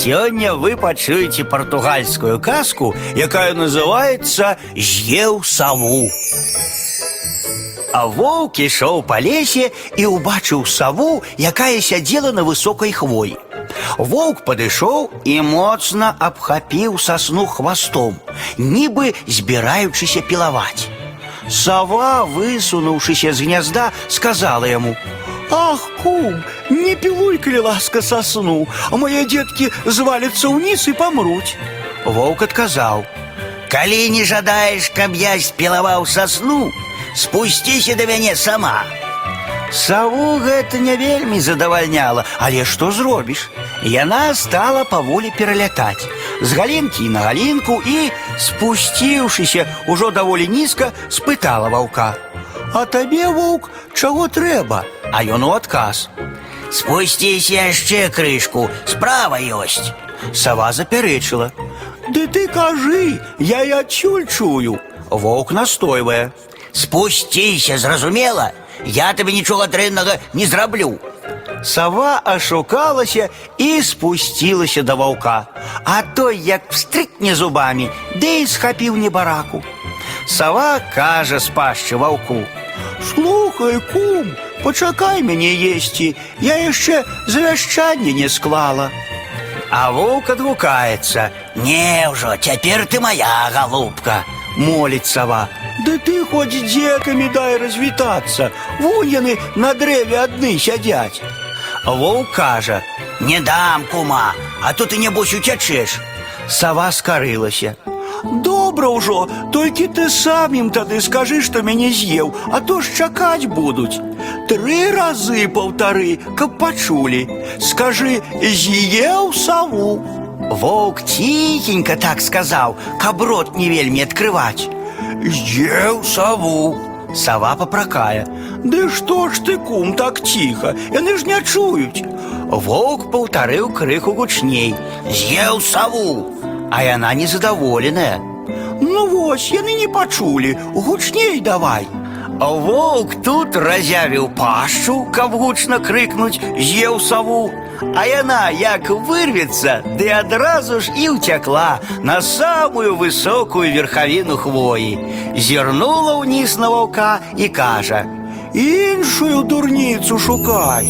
Сёння вы пачуеце партугальскую казку, якая называется «З'еў саву». А воўк ішоў па лесе і ўбачыў саву, якая сядзела на высокай хвоі. Воўк падышоў і моцна абхапіў сасну хвастом, нібы збіраючыся пілаваць. Сава, высунуўшыся з гнязда, сказала яму: « Ах, кум, не пілуй, калі ласка сосну, а мои детки звалятся ўніз і памруць. Воўк адказаў: « Калі не жадаеш, каб я спілаваў сосну, спусціся да мяне сама. Саву гэта не вельмі задавальняла, але што зробіш? Яна стала паволі пералятаць з галінкі на галінку і, спусціўшыся ўжо даволі нізка, спытала ваўка: « А табе, воўк, чаго трэба? А ён у адказ: « Спусціся яшчэ крышку, справа ёсць. Сава запярэчыла: « Ды ты кажы, я і адсюль чую. Воўк настойвае: « Спусціся, зразумела, я табе нічога дрэннага не зраблю. Сава ашукалася і спусцілася да ваўка, а той як встрыкне зубамі, ды і схапіў небараку. Сава кажа з пашчы ваўку: « Слухай, кум, пачакай мяне есці, я яшчэ завяшчанне не склала. А воўк адгукаецца: « Не ўжо, цяпер ты моя галубка, моліць сава. Да ты хоць з дзекамі дай развітацца. Вунь яны на дрэве адны сядзяць. Воўк кажа: « Не дам, кума, а то ты нябось уцячэш. Сава скарылася. Добра ўжо, толькі ты сам ім тады скажы, што мяне з'еў, а то ж чакаць будуць. Тры разы паўтары, каб пачулі. Скажы, з'еў саву. Воўк ціхенька так сказаў, каб рот не вельмі адкрываць. З'еў саву. Сава папракае. Ды што ж ты, кум, так ціха, яны ж не чуюць. Воўк паўтарыў крыху гучней. З'еў саву. А яна незадаволеная. Ну вось, яны не пачулі, гучней давай. А воўк тут разявіў пашчу, каб гучна крыкнуць, з'еў саву. А яна як вырвецца, ды адразу ж і ўцякла на самую высокую верхавіну хвоі. Зірнула ўніз на ваўка і кажа: « Іншую дурніцу шукай.